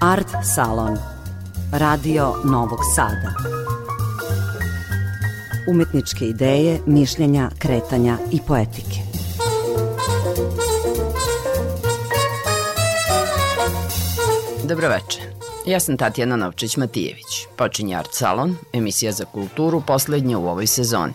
Art Salon Radio Novog Sada Umetničke ideje, mišljenja, kretanja i poetike Dobroveče. Ja sam Tatjana Novčić-Matijević. Počinje Art Salon, emisija za kulturu, poslednja u ovoj sezoni.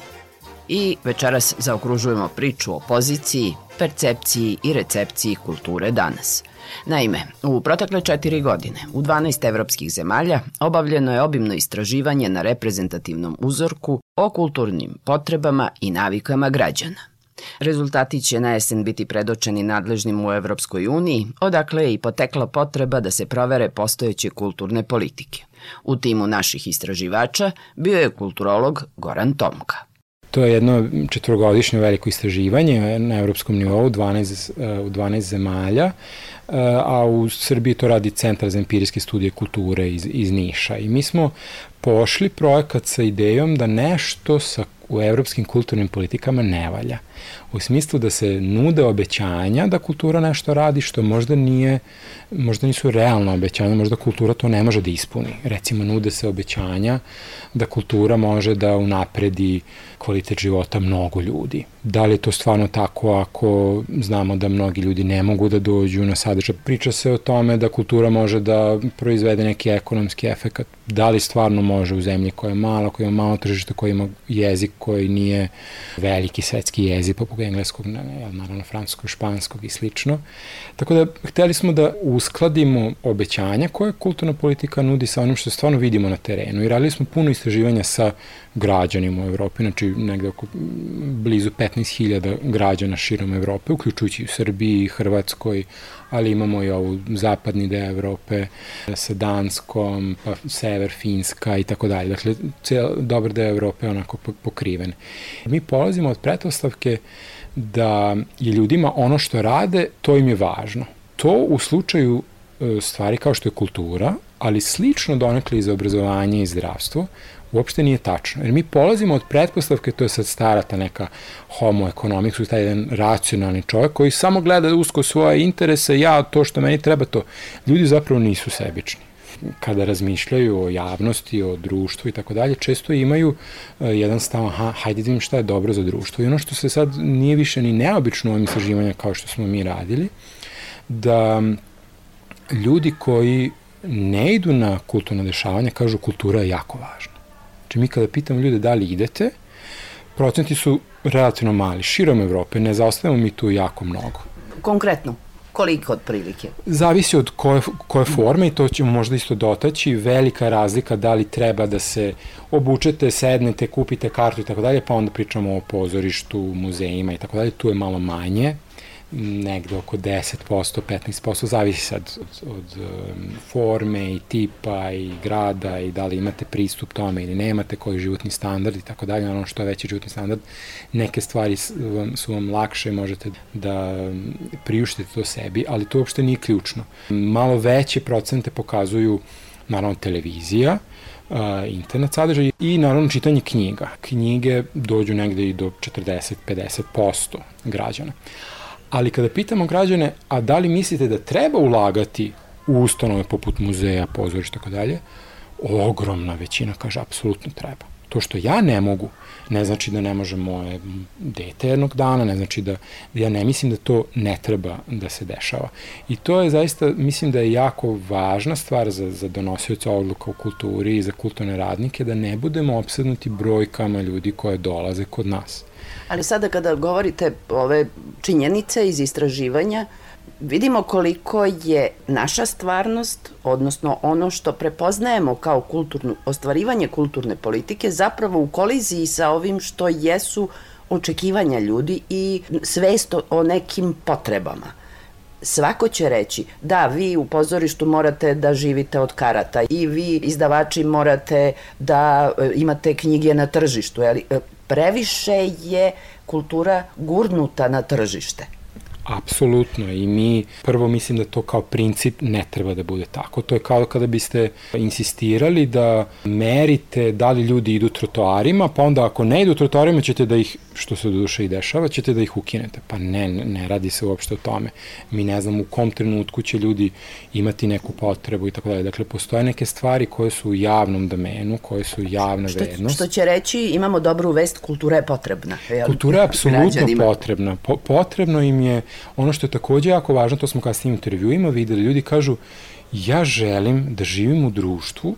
I večeras zaokružujemo priču o poziciji, percepciji i recepciji kulture danas. Naime, u protekle četiri godine u 12 evropskih zemalja obavljeno je obimno istraživanje na reprezentativnom uzorku o kulturnim potrebama i navikama građana. Rezultati će na jesen biti predočeni nadležnim u Evropskoj uniji, odakle je i potekla potreba da se provere postojeće kulturne politike. U timu naših istraživača bio je kulturolog Goran Tomka. To je jedno četvrogodišnje veliko istraživanje na evropskom nivou 12, eh, u 12 zemalja, eh, a u Srbiji to radi Centar za empirijske studije kulture iz, iz Niša. I mi smo pošli projekat sa idejom da nešto sa u evropskim kulturnim politikama ne valja. U smislu da se nude obećanja da kultura nešto radi što možda nije, možda nisu realna obećanja, možda kultura to ne može da ispuni. Recimo, nude se obećanja da kultura može da unapredi kvalitet života mnogo ljudi. Da li je to stvarno tako ako znamo da mnogi ljudi ne mogu da dođu na sadržaj? Priča se o tome da kultura može da proizvede neki ekonomski efekat. Da li stvarno može u zemlji koja je mala, koja ima malo tržište, koja ima jezik koji nije veliki svetski jezik, poput engleskog, naravno francuskog, španskog i slično. Tako da, hteli smo da uskladimo obećanja koje kulturna politika nudi sa onim što stvarno vidimo na terenu i radili smo puno istraživanja sa građanima u Evropi, znači negde oko blizu 15.000 građana širom Evrope, uključujući u Srbiji, Hrvatskoj, ali imamo i ovu zapadni deo Evrope sa Danskom, pa sever Finska i tako dalje. Dakle, cijel dobar deo Evrope je onako pokriven. Mi polazimo od pretpostavke da je ljudima ono što rade, to im je važno. To u slučaju e, stvari kao što je kultura, ali slično donekle i za obrazovanje i zdravstvo, uopšte nije tačno. Jer mi polazimo od pretpostavke, to je sad stara ta neka homo economics, taj jedan racionalni čovjek koji samo gleda usko svoje interese, ja to što meni treba to. Ljudi zapravo nisu sebični kada razmišljaju o javnosti, o društvu i tako dalje, često imaju uh, jedan stav, aha, hajde da vidim šta je dobro za društvo. I ono što se sad nije više ni neobično u ovim istraživanja kao što smo mi radili, da ljudi koji ne idu na kulturno dešavanje kažu kultura je jako važna. Znači mi kada pitamo ljude da li idete, procenti su relativno mali. Širom Evrope ne zaostavimo mi tu jako mnogo. Konkretno? Koliko otprilike? Zavisi od koje, koje forme i to ćemo možda isto dotaći. Velika razlika da li treba da se obučete, sednete, kupite kartu i tako dalje, pa onda pričamo o pozorištu, muzejima i tako dalje. Tu je malo manje negde oko 10%, 15%, zavisi sad od, od um, forme i tipa i grada i da li imate pristup tome ili nemate, koji životni standard i tako dalje, ono što je veći životni standard, neke stvari su vam, su vam lakše, možete da um, priuštite to sebi, ali to uopšte nije ključno. Malo veće procente pokazuju naravno televizija, uh, internet sadržaj i naravno čitanje knjiga. Knjige dođu negde i do 40-50% građana. Ali kada pitamo građane, a da li mislite da treba ulagati u ustanove poput muzeja, pozorišta tako dalje, ogromna većina kaže apsolutno treba. To što ja ne mogu, ne znači da ne može moje dete jednog dana, ne znači da, da ja ne mislim da to ne treba da se dešava. I to je zaista, mislim da je jako važna stvar za, za donosioca odluka u kulturi i za kulturne radnike, da ne budemo obsednuti brojkama ljudi koje dolaze kod nas. Ali sada kada govorite ove činjenice iz istraživanja, vidimo koliko je naša stvarnost, odnosno ono što prepoznajemo kao kulturnu, ostvarivanje kulturne politike, zapravo u koliziji sa ovim što jesu očekivanja ljudi i svest o nekim potrebama. Svako će reći, da, vi u pozorištu morate da živite od karata i vi izdavači morate da e, imate knjige na tržištu, ali previše je kultura gurnuta na tržište. Apsolutno i mi prvo mislim da to kao princip ne treba da bude tako. To je kao kada biste insistirali da merite da li ljudi idu trotoarima, pa onda ako ne idu trotoarima ćete da ih, što se do duše i dešava, ćete da ih ukinete. Pa ne, ne radi se uopšte o tome. Mi ne znam u kom trenutku će ljudi imati neku potrebu i tako dalje. Dakle, postoje neke stvari koje su u javnom domenu, koje su javna što, vrednost. Što će reći, imamo dobru vest, kultura je potrebna. Jel? Kultura je apsolutno potrebna. Po, potrebno im je Ono što je takođe jako važno, to smo kasnije u intervjuima videli, ljudi kažu ja želim da živim u društvu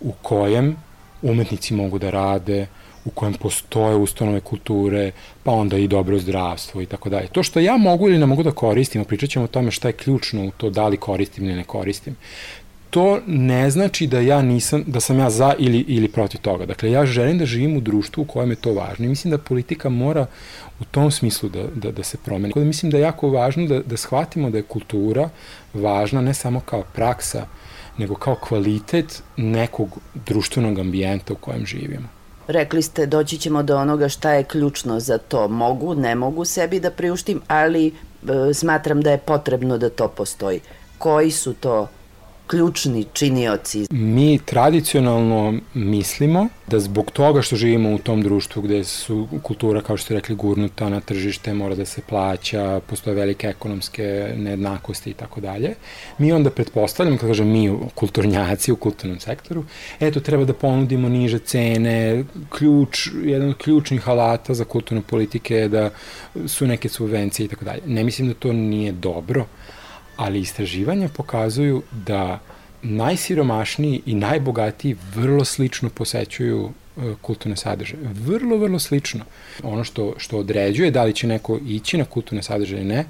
u kojem umetnici mogu da rade, u kojem postoje ustanove kulture, pa onda i dobro zdravstvo i tako dalje. To što ja mogu ili ne mogu da koristim, pričat ćemo o tome šta je ključno u to da li koristim ili ne koristim to ne znači da ja nisam, da sam ja za ili, ili protiv toga. Dakle, ja želim da živim u društvu u kojem je to važno i mislim da politika mora u tom smislu da, da, da se promeni. Da mislim da je jako važno da, da shvatimo da je kultura važna ne samo kao praksa, nego kao kvalitet nekog društvenog ambijenta u kojem živimo. Rekli ste, doći ćemo do onoga šta je ključno za to. Mogu, ne mogu sebi da priuštim, ali e, smatram da je potrebno da to postoji. Koji su to ključni činioci? Mi tradicionalno mislimo da zbog toga što živimo u tom društvu gde su kultura, kao što ste rekli, gurnuta na tržište, mora da se plaća, postoje velike ekonomske nejednakosti i tako dalje, mi onda pretpostavljamo, kada kažem mi kulturnjaci u kulturnom sektoru, eto, treba da ponudimo niže cene, ključ, jedan od ključnih alata za kulturne politike je da su neke subvencije i tako dalje. Ne mislim da to nije dobro, ali istraživanja pokazuju da najsiromašniji i najbogatiji vrlo slično posećuju e, kulturne sadržaje. Vrlo, vrlo slično. Ono što, što određuje da li će neko ići na kulturne sadržaje ne,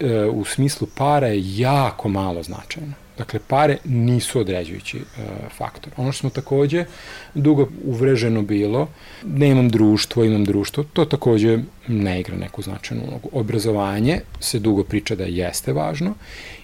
e, u smislu para je jako malo značajno. Dakle, pare nisu određujući e, faktor. Ono što smo takođe dugo uvreženo bilo, ne imam društvo, imam društvo, to takođe ne igra neku značajnu ulogu. Obrazovanje se dugo priča da jeste važno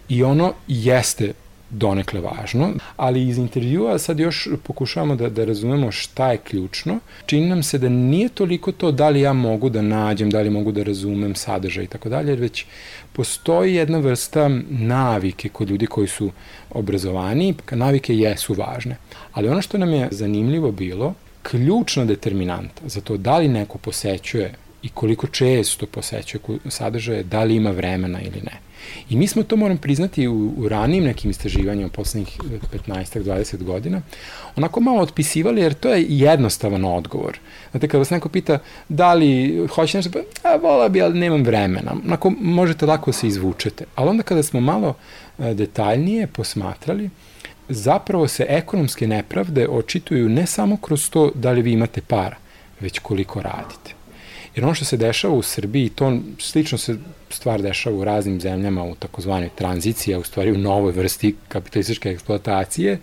i ono jeste donekle važno, ali iz intervjua sad još pokušavamo da, da razumemo šta je ključno. Čini nam se da nije toliko to da li ja mogu da nađem, da li mogu da razumem sadržaj i tako dalje, već postoji jedna vrsta navike kod ljudi koji su obrazovani, navike jesu važne. Ali ono što nam je zanimljivo bilo, ključna determinanta za to da li neko posećuje i koliko često posećuje sadržaje, da li ima vremena ili ne. I mi smo to, moram priznati, u, u ranijim nekim istraživanjima poslednjih 15-20 godina, onako malo otpisivali, jer to je jednostavan odgovor. Znate, kada vas neko pita da li hoće nešto, pa, a, vola bi, ali nemam vremena. Onako, možete lako se izvučete. Ali onda kada smo malo detaljnije posmatrali, zapravo se ekonomske nepravde očituju ne samo kroz to da li vi imate para, već koliko radite. Jer ono što se dešava u Srbiji, to slično se stvar dešava u raznim zemljama u takozvanoj tranziciji, a u stvari u novoj vrsti kapitalističke eksploatacije,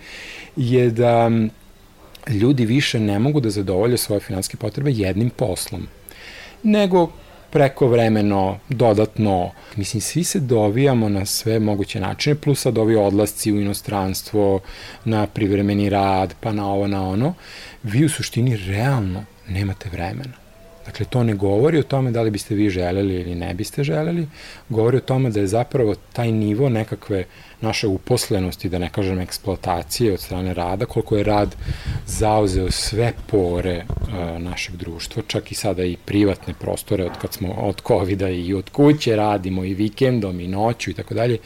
je da ljudi više ne mogu da zadovolje svoje finanske potrebe jednim poslom, nego preko vremeno, dodatno. Mislim, svi se dovijamo na sve moguće načine, plus sad ovi odlasci u inostranstvo, na privremeni rad, pa na ovo, na ono. Vi u suštini realno nemate vremena. Dakle, to ne govori o tome da li biste vi želeli ili ne biste želeli, govori o tome da je zapravo taj nivo nekakve naše uposlenosti, da ne kažem eksploatacije od strane rada, koliko je rad zauzeo sve pore uh, našeg društva, čak i sada i privatne prostore od kad smo od covid i od kuće radimo i vikendom i noću i tako dalje,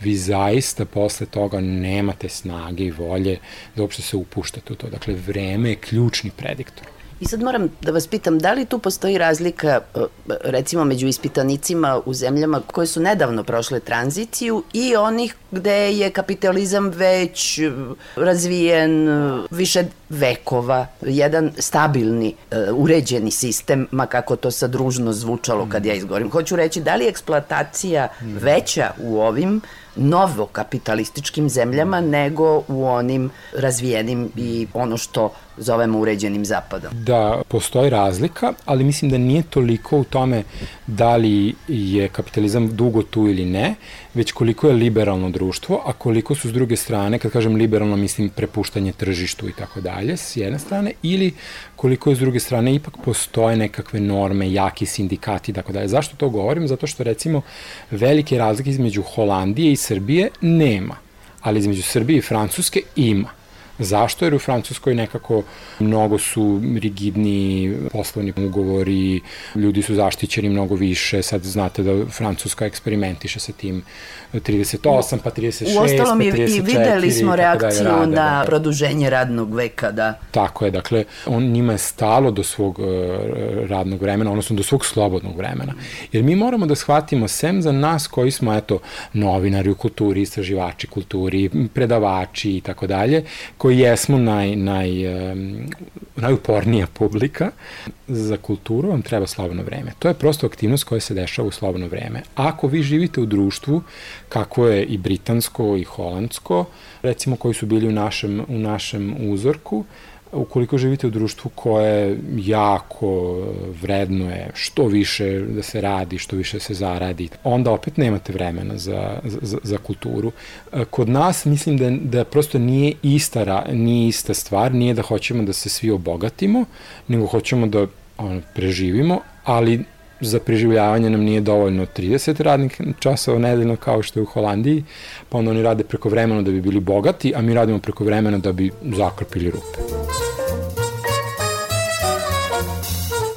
vi zaista posle toga nemate snage i volje da uopšte se upuštate u to. Dakle, vreme je ključni prediktor. I sad moram da vas pitam, da li tu postoji razlika e, recimo među ispitanicima u zemljama koje su nedavno prošle tranziciju i onih gde je kapitalizam već e, razvijen e, više vekova, jedan stabilni, uređeni sistem, ma kako to sad ružno zvučalo kad ja izgovorim. Hoću reći, da li je eksploatacija veća u ovim novo kapitalističkim zemljama nego u onim razvijenim i ono što zovemo uređenim zapadom. Da, postoji razlika, ali mislim da nije toliko u tome da li je kapitalizam dugo tu ili ne, već koliko je liberalno društvo, a koliko su s druge strane, kad kažem liberalno, mislim prepuštanje tržištu i tako dalje, s jedne strane, ili koliko je s druge strane ipak postoje nekakve norme, jaki sindikati i tako dalje. Zašto to govorim? Zato što recimo velike razlike između Holandije i Srbije nema, ali između Srbije i Francuske ima. Zašto? Jer u Francuskoj nekako mnogo su rigidni poslovni ugovori, ljudi su zaštićeni mnogo više, sad znate da Francuska eksperimentiše sa tim 38, pa 36, U ostalom pa 34. i videli smo reakciju rade, na da. produženje radnog veka, da. Tako je, dakle, on njima je stalo do svog uh, radnog vremena, odnosno do svog slobodnog vremena. Jer mi moramo da shvatimo, sem za nas koji smo, eto, novinari u kulturi, istraživači kulturi, predavači i tako dalje, koji jesmo naj, naj, um, najupornija publika, za kulturu vam treba slobodno vreme. To je prosto aktivnost koja se dešava u slobodno vreme. Ako vi živite u društvu, kako je i britansko i holandsko, recimo koji su bili u našem, u našem uzorku, ukoliko živite u društvu koje jako vredno je što više da se radi, što više se zaradi, onda opet nemate vremena za, za, za kulturu. Kod nas mislim da, da prosto nije ista, nije ista stvar, nije da hoćemo da se svi obogatimo, nego hoćemo da ono, preživimo, ali za preživljavanje nam nije dovoljno 30 radnih časova nedeljno kao što je u Holandiji, pa onda oni rade preko vremena da bi bili bogati, a mi radimo preko vremena da bi zakrpili rupe.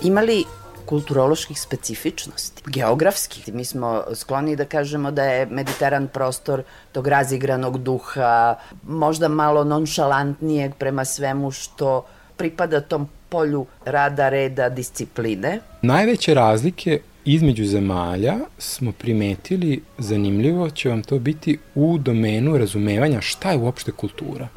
Ima li kulturoloških specifičnosti, geografski. Mi smo skloni da kažemo da je mediteran prostor tog razigranog duha, možda malo nonšalantnijeg prema svemu što pripada tom polju rada, reda, discipline. Najveće razlike između zemalja smo primetili, zanimljivo će vam to biti u domenu razumevanja šta je uopšte kultura.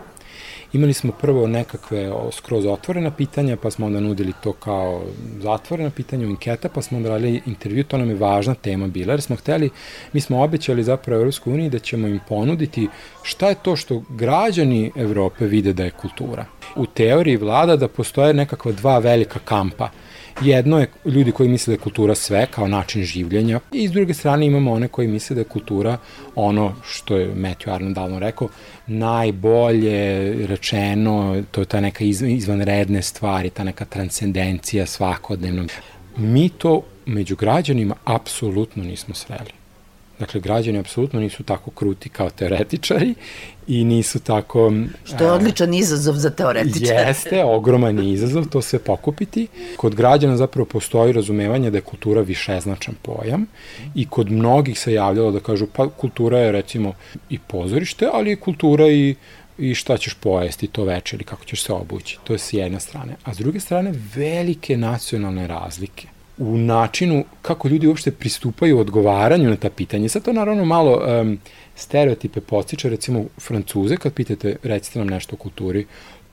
Imali smo prvo nekakve skroz otvorena pitanja, pa smo onda nudili to kao zatvorena pitanja u inketa, pa smo onda radili intervju, to nam je važna tema bila, jer smo hteli, mi smo obećali zapravo Evropskoj uniji da ćemo im ponuditi šta je to što građani Evrope vide da je kultura. U teoriji vlada da postoje nekakva dva velika kampa – Jedno je ljudi koji misle da je kultura sve kao način življenja i s druge strane imamo one koji misle da je kultura ono što je Matthew Arnold davno rekao, najbolje rečeno, to je ta neka izvanredne stvari, ta neka transcendencija svakodnevnog. Mi to među građanima apsolutno nismo sreli. Dakle, građani apsolutno nisu tako kruti kao teoretičari i nisu tako... Što je odličan izazov za teoretičare. Jeste, ogroman je izazov to sve pokupiti. Kod građana zapravo postoji razumevanje da je kultura višeznačan pojam i kod mnogih se javljalo da kažu pa kultura je recimo i pozorište, ali je kultura i i šta ćeš pojesti to veče ili kako ćeš se obući. To je s jedne strane. A s druge strane, velike nacionalne razlike u načinu kako ljudi uopšte pristupaju odgovaranju na ta pitanja. Sad to naravno malo um, stereotipe podsjeća, recimo Francuze, kad pitate, recite nam nešto o kulturi,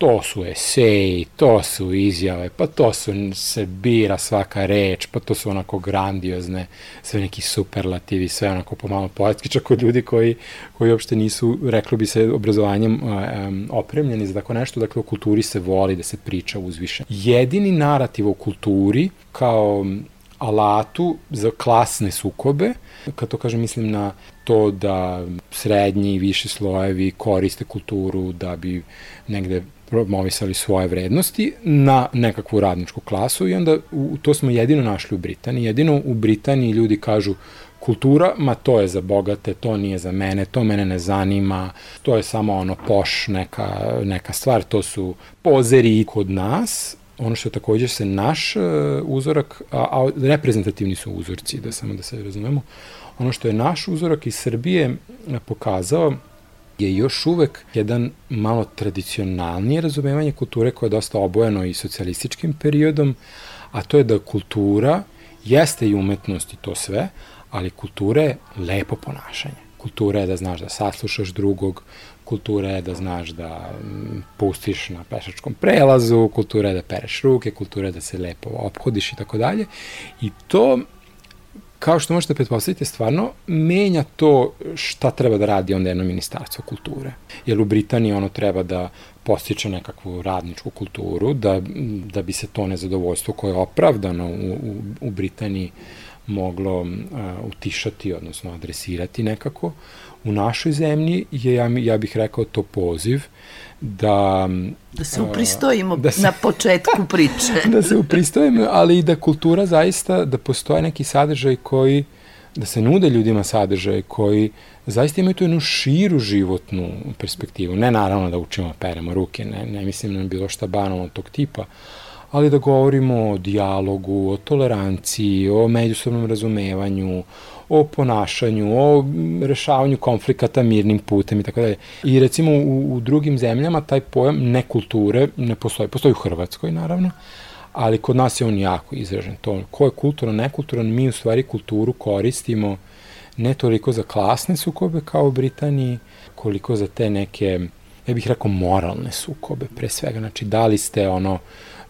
to su eseji, to su izjave, pa to su, se bira svaka reč, pa to su onako grandiozne, sve neki superlativi, sve onako pomalo poetski, čak od ljudi koji, koji uopšte nisu, reklo bi se, obrazovanjem um, opremljeni za tako nešto, dakle u kulturi se voli da se priča uzviše. Jedini narativ o kulturi kao alatu za klasne sukobe, kad to kažem mislim na to da srednji i viši slojevi koriste kulturu da bi negde promovisali svoje vrednosti na nekakvu radničku klasu i onda u, to smo jedino našli u Britaniji. Jedino u Britaniji ljudi kažu kultura, ma to je za bogate, to nije za mene, to mene ne zanima, to je samo ono poš neka, neka stvar, to su pozeri kod nas, ono što takođe se naš uh, uzorak, a, a reprezentativni su uzorci, da samo da se razumemo, ono što je naš uzorak iz Srbije pokazao je još uvek jedan malo tradicionalnije razumevanje kulture koje je dosta obojeno i socijalističkim periodom, a to je da kultura jeste i umetnost i to sve, ali kultura je lepo ponašanje. Kultura je da znaš da saslušaš drugog, kultura je da znaš da mm, pustiš na pešačkom prelazu, kultura je da pereš ruke, kultura je da se lepo ophodiš i tako dalje. I to kao što možete pretpostaviti, stvarno menja to šta treba da radi onda jedno ministarstvo kulture. Jer u Britaniji ono treba da postiče nekakvu radničku kulturu, da, da bi se to nezadovoljstvo koje je opravdano u, u, u Britaniji moglo uh, utišati, odnosno adresirati nekako. U našoj zemlji je, ja, ja bih rekao, to poziv da... Da se upristojimo da se, na početku priče. da se upristojimo, ali i da kultura zaista, da postoje neki sadržaj koji, da se nude ljudima sadržaj koji zaista imaju tu jednu širu životnu perspektivu. Ne naravno da učimo peremo ruke, ne, ne mislim na bilo šta banalno tog tipa, ali da govorimo o dijalogu, o toleranciji, o međusobnom razumevanju, o ponašanju, o rešavanju konflikata mirnim putem i tako dalje. I recimo u, u drugim zemljama taj pojam nekulture ne postoji. Postoji u Hrvatskoj naravno, ali kod nas je on jako izražen. To ko je kulturno, nekulturan, mi u stvari kulturu koristimo ne toliko za klasne sukobe kao u Britaniji, koliko za te neke, ja bih rekao, moralne sukobe pre svega. Znači, da li ste ono,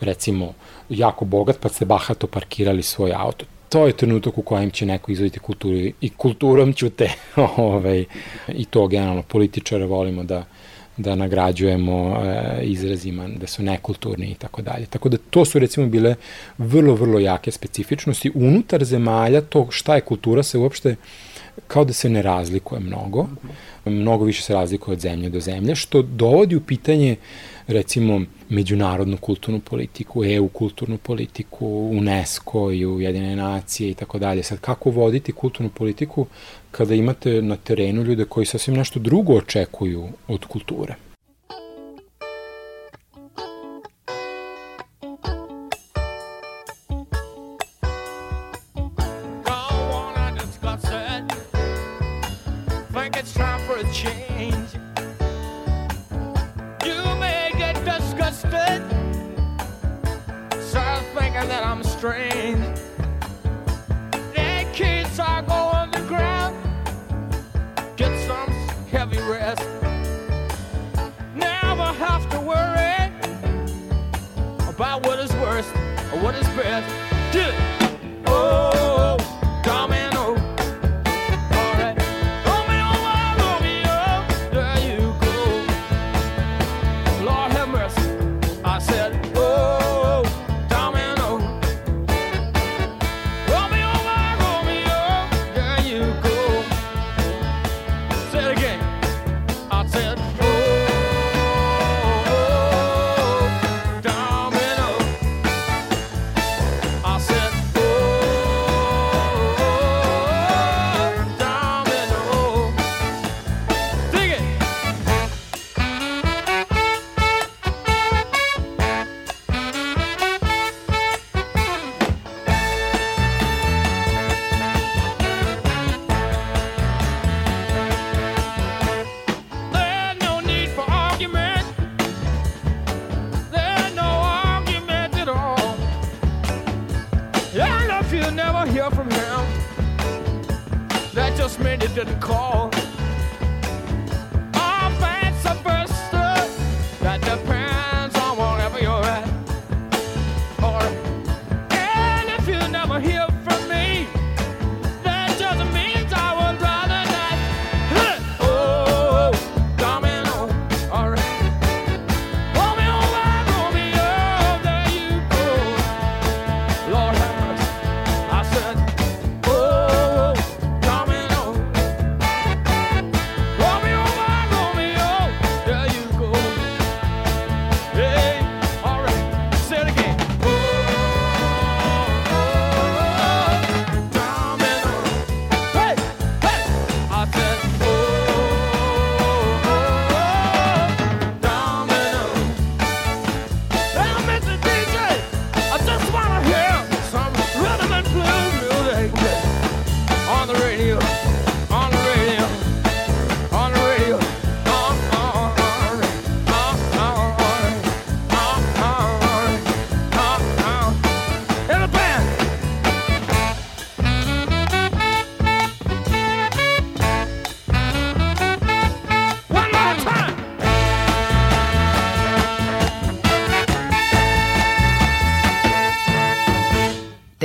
recimo, jako bogat pa ste bahato parkirali svoj auto to je trenutak u kojem će neko izvoditi kulturu i kulturom ću te ovaj, i to generalno političara volimo da da nagrađujemo e, izrazima da su nekulturni i tako dalje. Tako da to su recimo bile vrlo, vrlo jake specifičnosti. Unutar zemalja to šta je kultura se uopšte kao da se ne razlikuje mnogo. Mnogo više se razlikuje od zemlje do zemlje, što dovodi u pitanje recimo međunarodnu kulturnu politiku, EU kulturnu politiku, UNESCO i Ujedine nacije i tako dalje. Sad, kako voditi kulturnu politiku kada imate na terenu ljude koji sasvim nešto drugo očekuju od kulture?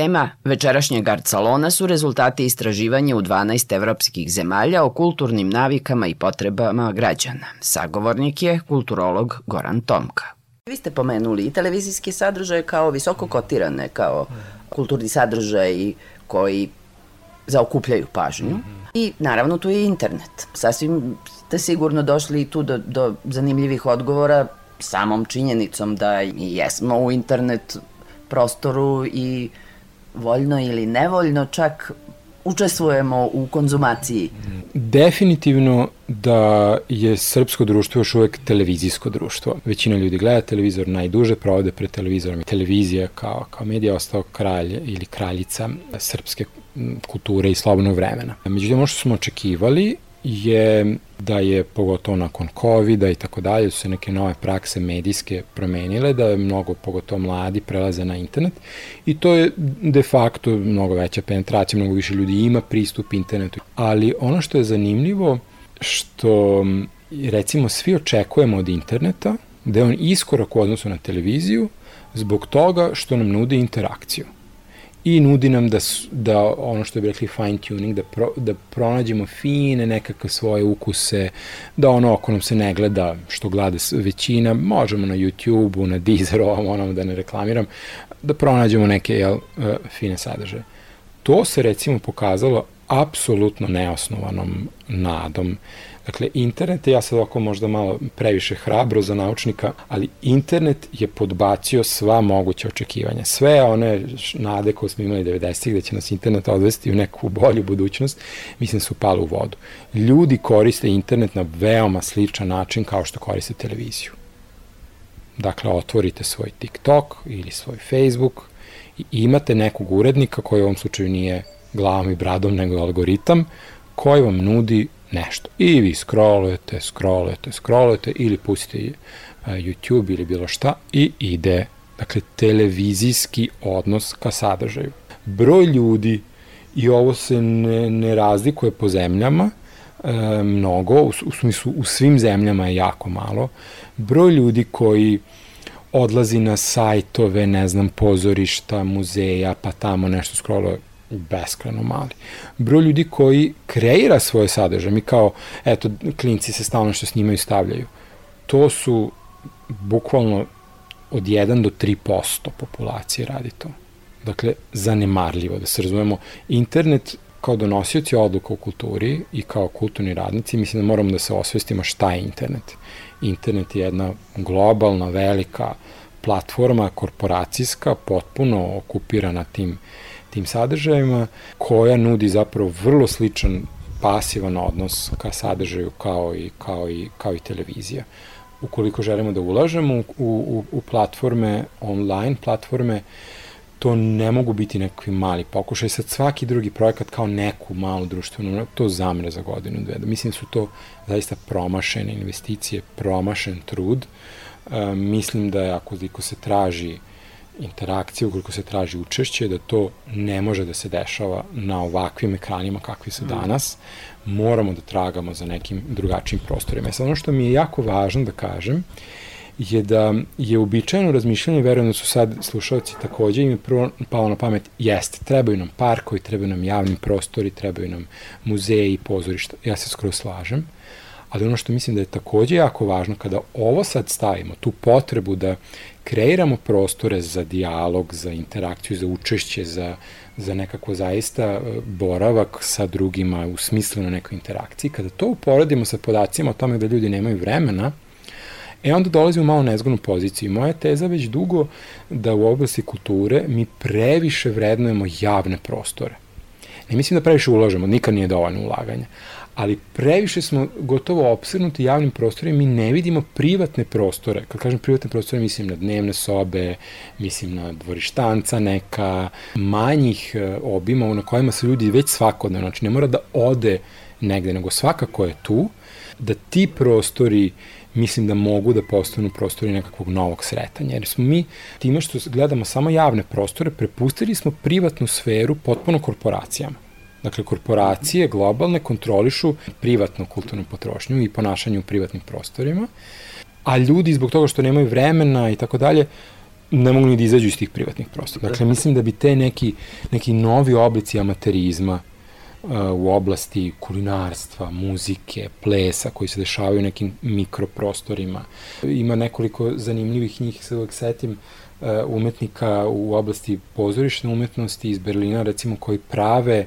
Tema večerašnjeg art su rezultati istraživanja u 12 evropskih zemalja o kulturnim navikama i potrebama građana. Sagovornik je kulturolog Goran Tomka. Vi ste pomenuli i televizijski sadržaj kao visoko kotirane, kao kulturni sadržaj koji zaokupljaju pažnju. I naravno tu je internet. Sasvim ste sigurno došli tu do, do zanimljivih odgovora samom činjenicom da i jesmo u internet prostoru i voljno ili nevoljno čak učestvujemo u konzumaciji? Definitivno da je srpsko društvo još uvek televizijsko društvo. Većina ljudi gleda televizor, najduže provode pred televizorom. Televizija kao, kao medija ostao kralj ili kraljica srpske kulture i slobodnog vremena. Međutim, ono što smo očekivali je da je pogotovo nakon covid i tako dalje su se neke nove prakse medijske promenile, da je mnogo, pogotovo mladi, prelaze na internet i to je de facto mnogo veća penetracija, mnogo više ljudi ima pristup internetu. Ali ono što je zanimljivo, što recimo svi očekujemo od interneta, da je on iskorak u odnosu na televiziju, zbog toga što nam nudi interakciju i nudi nam da, da ono što bi rekli fine tuning, da, pro, da pronađemo fine nekakve svoje ukuse, da ono ako nam se ne gleda što gleda većina, možemo na YouTube-u, na Deezeru, ovom da ne reklamiram, da pronađemo neke jel, e, fine sadržaje. To se recimo pokazalo apsolutno neosnovanom nadom Dakle, internet je, ja sad oko možda malo previše hrabro za naučnika, ali internet je podbacio sva moguća očekivanja. Sve one nade koje smo imali 90-ih da će nas internet odvesti u neku bolju budućnost, mislim su pale u vodu. Ljudi koriste internet na veoma sličan način kao što koriste televiziju. Dakle, otvorite svoj TikTok ili svoj Facebook i imate nekog urednika koji u ovom slučaju nije glavom i bradom, nego algoritam, koji vam nudi nešto. I vi scrollujete, scrollujete, scrollujete ili pustite YouTube ili bilo šta i ide, dakle, televizijski odnos ka sadržaju. Broj ljudi, i ovo se ne, ne razlikuje po zemljama, e, mnogo, u, u smislu u svim zemljama je jako malo, broj ljudi koji odlazi na sajtove, ne znam, pozorišta, muzeja, pa tamo nešto scrolluje, beskreno mali. Broj ljudi koji kreira svoje sadržaje, mi kao, eto, klinci se stalno što snimaju stavljaju, to su bukvalno od 1 do 3% populacije radi to. Dakle, zanemarljivo, da se razumemo. Internet kao donosioci odluka u kulturi i kao kulturni radnici, mislim da moramo da se osvestimo šta je internet. Internet je jedna globalna, velika platforma korporacijska, potpuno okupirana tim uh, tim sadržajima, koja nudi zapravo vrlo sličan pasivan odnos ka sadržaju kao i, kao i, kao i televizija. Ukoliko želimo da ulažemo u, u, u platforme, online platforme, to ne mogu biti nekakvi mali pokušaj. Sad svaki drugi projekat kao neku malu društvenu, to zamre za godinu, dve. Mislim da su to zaista promašene investicije, promašen trud. E, mislim da je ako, ako se traži interakcije, ukoliko se traži učešće, da to ne može da se dešava na ovakvim ekranima kakvi su mm. danas, moramo da tragamo za nekim drugačijim prostorima. E sad, ono što mi je jako važno da kažem, je da je uobičajeno razmišljanje, verujem da su sad slušalci takođe im je prvo palo na pamet, jeste, trebaju nam parkovi, trebaju nam javni prostori, trebaju nam muzeji pozorišta. Ja se skoro slažem, ali ono što mislim da je takođe jako važno, kada ovo sad stavimo, tu potrebu da kreiramo prostore za dijalog, za interakciju, za učešće, za, za nekako zaista e, boravak sa drugima u smislu na nekoj interakciji, kada to uporedimo sa podacima o tome da ljudi nemaju vremena, E onda dolazimo u malo nezgodnu poziciju. Moja teza već dugo da u oblasti kulture mi previše vrednujemo javne prostore. Ne mislim da previše ulažemo, nikad nije dovoljno ulaganja, ali previše smo gotovo opsrnuti javnim prostorima, mi ne vidimo privatne prostore. Kad kažem privatne prostore, mislim na dnevne sobe, mislim na dvorištanca neka, manjih e, obima na kojima se ljudi već svakodnevno, znači ne mora da ode negde, nego svakako je tu, da ti prostori mislim da mogu da postanu prostori nekakvog novog sretanja. Jer smo mi, time što gledamo samo javne prostore, prepustili smo privatnu sferu potpuno korporacijama. Dakle, korporacije globalne kontrolišu privatnu kulturnu potrošnju i ponašanje u privatnim prostorima, a ljudi zbog toga što nemaju vremena i tako dalje, ne mogu ni da izađu iz tih privatnih prostora. Dakle, mislim da bi te neki, neki novi oblici amaterizma u oblasti kulinarstva, muzike, plesa koji se dešavaju u nekim mikroprostorima. Ima nekoliko zanimljivih njih, se uvek setim, uh, umetnika u oblasti pozorišne umetnosti iz Berlina, recimo, koji prave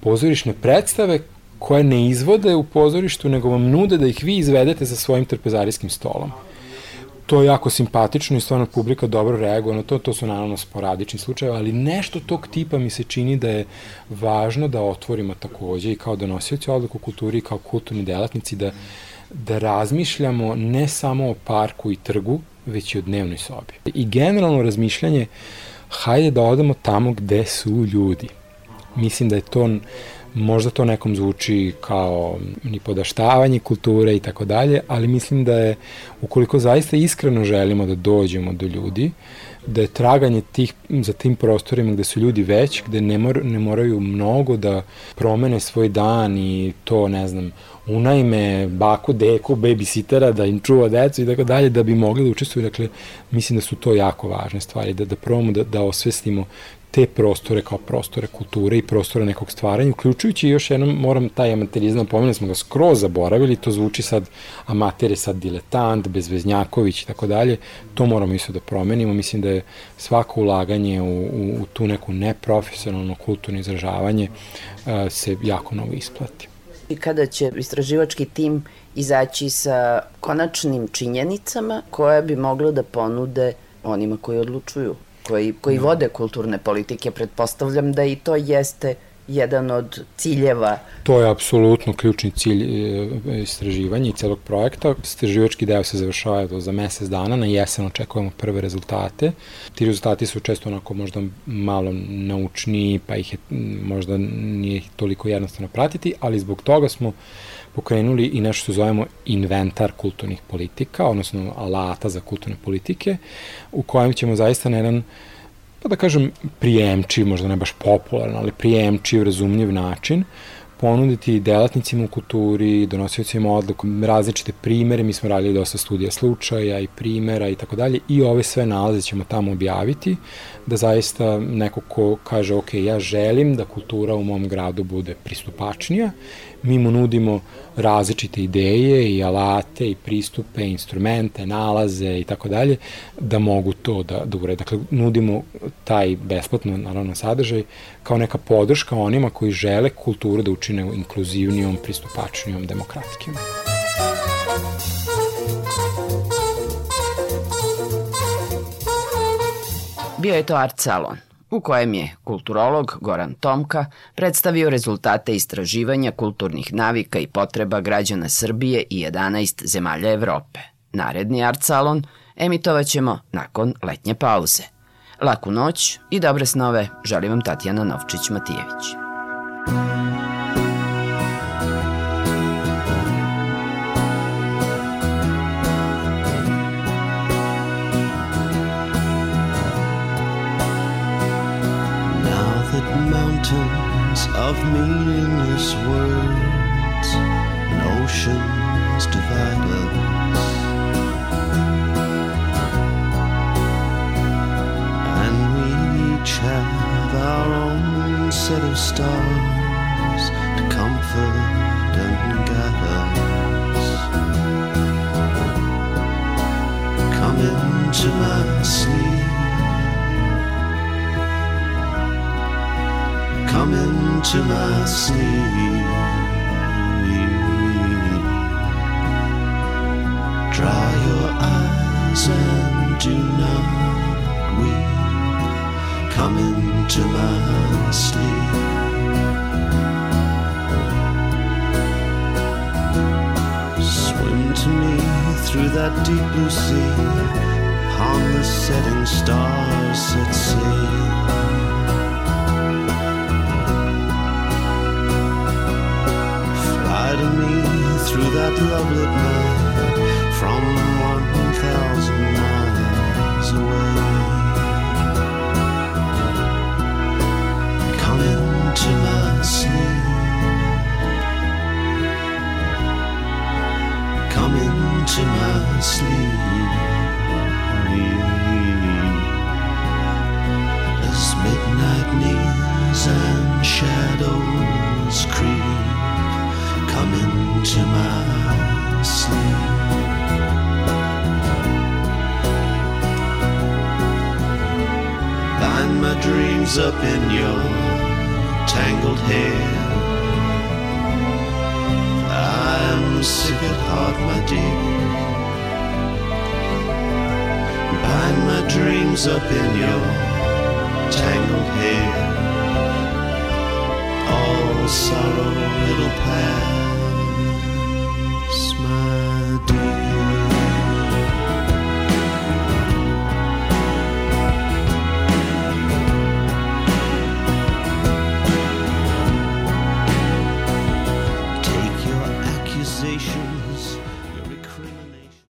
pozorišne predstave koje ne izvode u pozorištu, nego vam nude da ih vi izvedete za svojim trpezarijskim stolom. To je jako simpatično i stvarno publika dobro reaguje na to, to su naravno sporadični slučajevi, ali nešto tog tipa mi se čini da je važno da otvorimo takođe i kao donosioci odluku kulturi i kao kulturni delatnici da, da razmišljamo ne samo o parku i trgu, već i o dnevnoj sobi. I generalno razmišljanje, hajde da odemo tamo gde su ljudi. Mislim da je to Možda to nekom zvuči kao ni podaštavanje kulture i tako dalje, ali mislim da je, ukoliko zaista iskreno želimo da dođemo do ljudi, da je traganje tih, za tim prostorima gde su ljudi već, gde ne, mor, ne moraju mnogo da promene svoj dan i to, ne znam, unajme baku, deku, babysitera da im čuva decu i tako dalje, da bi mogli da učestvuju. Dakle, mislim da su to jako važne stvari, da, da probamo da, da osvestimo te prostore kao prostore kulture i prostore nekog stvaranja, uključujući još jednom, moram taj amaterizam, pomenuli smo ga skroz zaboravili, to zvuči sad amater je sad diletant, bezveznjaković i tako dalje, to moramo isto da promenimo, mislim da je svako ulaganje u, u, u tu neku neprofesionalno kulturno izražavanje uh, se jako mnogo isplati. I kada će istraživački tim izaći sa konačnim činjenicama koje bi moglo da ponude onima koji odlučuju koji, koji no. vode kulturne politike, pretpostavljam da i to jeste jedan od ciljeva. To je apsolutno ključni cilj e, istraživanja i celog projekta. Istraživački deo se završava do za mesec dana, na jesen očekujemo prve rezultate. Ti rezultati su često onako možda malo naučni, pa ih je, možda nije toliko jednostavno pratiti, ali zbog toga smo uh, pokrenuli i nešto što zovemo inventar kulturnih politika, odnosno alata za kulturne politike, u kojem ćemo zaista na jedan pa da kažem, prijemčiv, možda ne baš popularan, ali prijemčiv, razumljiv način, ponuditi delatnicima u kulturi, donosiocima odluku, različite primere, mi smo radili dosta studija slučaja i primera i tako dalje i ove sve nalaze ćemo tamo objaviti, da zaista neko ko kaže ok, ja želim da kultura u mom gradu bude pristupačnija mi mu nudimo različite ideje i alate i pristupe, instrumente, nalaze i tako dalje, da mogu to da, da urede. Dakle, nudimo taj besplatno, naravno, sadržaj kao neka podrška onima koji žele kulturu da učine inkluzivnijom, pristupačnijom, demokratskijom. Bio je to Art Salon u kojem je kulturolog Goran Tomka predstavio rezultate istraživanja kulturnih navika i potreba građana Srbije i 11 zemalja Evrope. Naredni art salon emitovaćemo nakon letnje pauze. Laku noć i dobre snove želim vam Tatjana Novčić-Matijević. Mountains of meaningless words and oceans divide us. And we each have our own set of stars to comfort and guide us. Come into my sleep. Come into my sleep. Dry your eyes and do not weep. Come into my sleep. Swim to me through that deep blue sea. Upon the setting stars set sail. Through that lovelit night. From into my sleep. Bind my dreams up in your tangled hair. I'm sick at heart, my dear. Bind my dreams up in your tangled hair. All sorrow, it'll pass.